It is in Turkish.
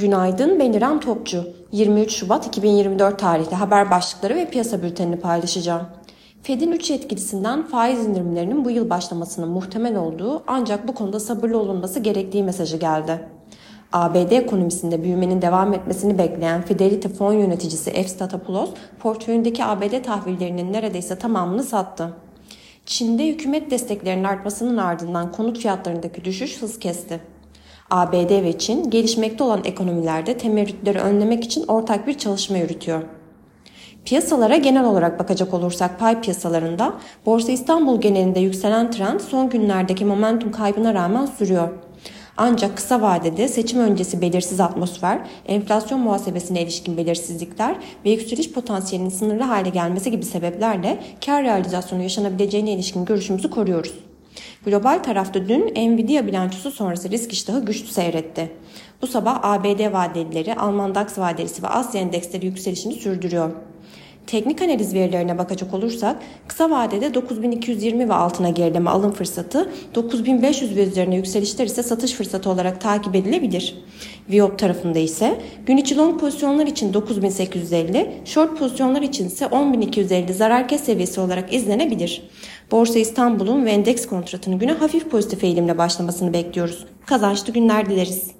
Günaydın ben İrem Topçu. 23 Şubat 2024 tarihli haber başlıkları ve piyasa bültenini paylaşacağım. Fed'in 3 yetkilisinden faiz indirimlerinin bu yıl başlamasının muhtemel olduğu ancak bu konuda sabırlı olunması gerektiği mesajı geldi. ABD ekonomisinde büyümenin devam etmesini bekleyen Fidelity fon yöneticisi F. Statopoulos, portföyündeki ABD tahvillerinin neredeyse tamamını sattı. Çin'de hükümet desteklerinin artmasının ardından konut fiyatlarındaki düşüş hız kesti. ABD ve Çin gelişmekte olan ekonomilerde temerrütleri önlemek için ortak bir çalışma yürütüyor. Piyasalara genel olarak bakacak olursak pay piyasalarında Borsa İstanbul genelinde yükselen trend son günlerdeki momentum kaybına rağmen sürüyor. Ancak kısa vadede seçim öncesi belirsiz atmosfer, enflasyon muhasebesine ilişkin belirsizlikler ve yükseliş potansiyelinin sınırlı hale gelmesi gibi sebeplerle kar realizasyonu yaşanabileceğine ilişkin görüşümüzü koruyoruz. Global tarafta dün Nvidia bilançosu sonrası risk iştahı güçlü seyretti. Bu sabah ABD vadelileri, Alman DAX vadelisi ve Asya endeksleri yükselişini sürdürüyor. Teknik analiz verilerine bakacak olursak kısa vadede 9220 ve altına gerileme alım fırsatı, 9500 ve üzerine yükselişler ise satış fırsatı olarak takip edilebilir. Viyop tarafında ise gün içi long pozisyonlar için 9850, short pozisyonlar için ise 10250 zarar kes seviyesi olarak izlenebilir. Borsa İstanbul'un ve endeks kontratının güne hafif pozitif eğilimle başlamasını bekliyoruz. Kazançlı günler dileriz.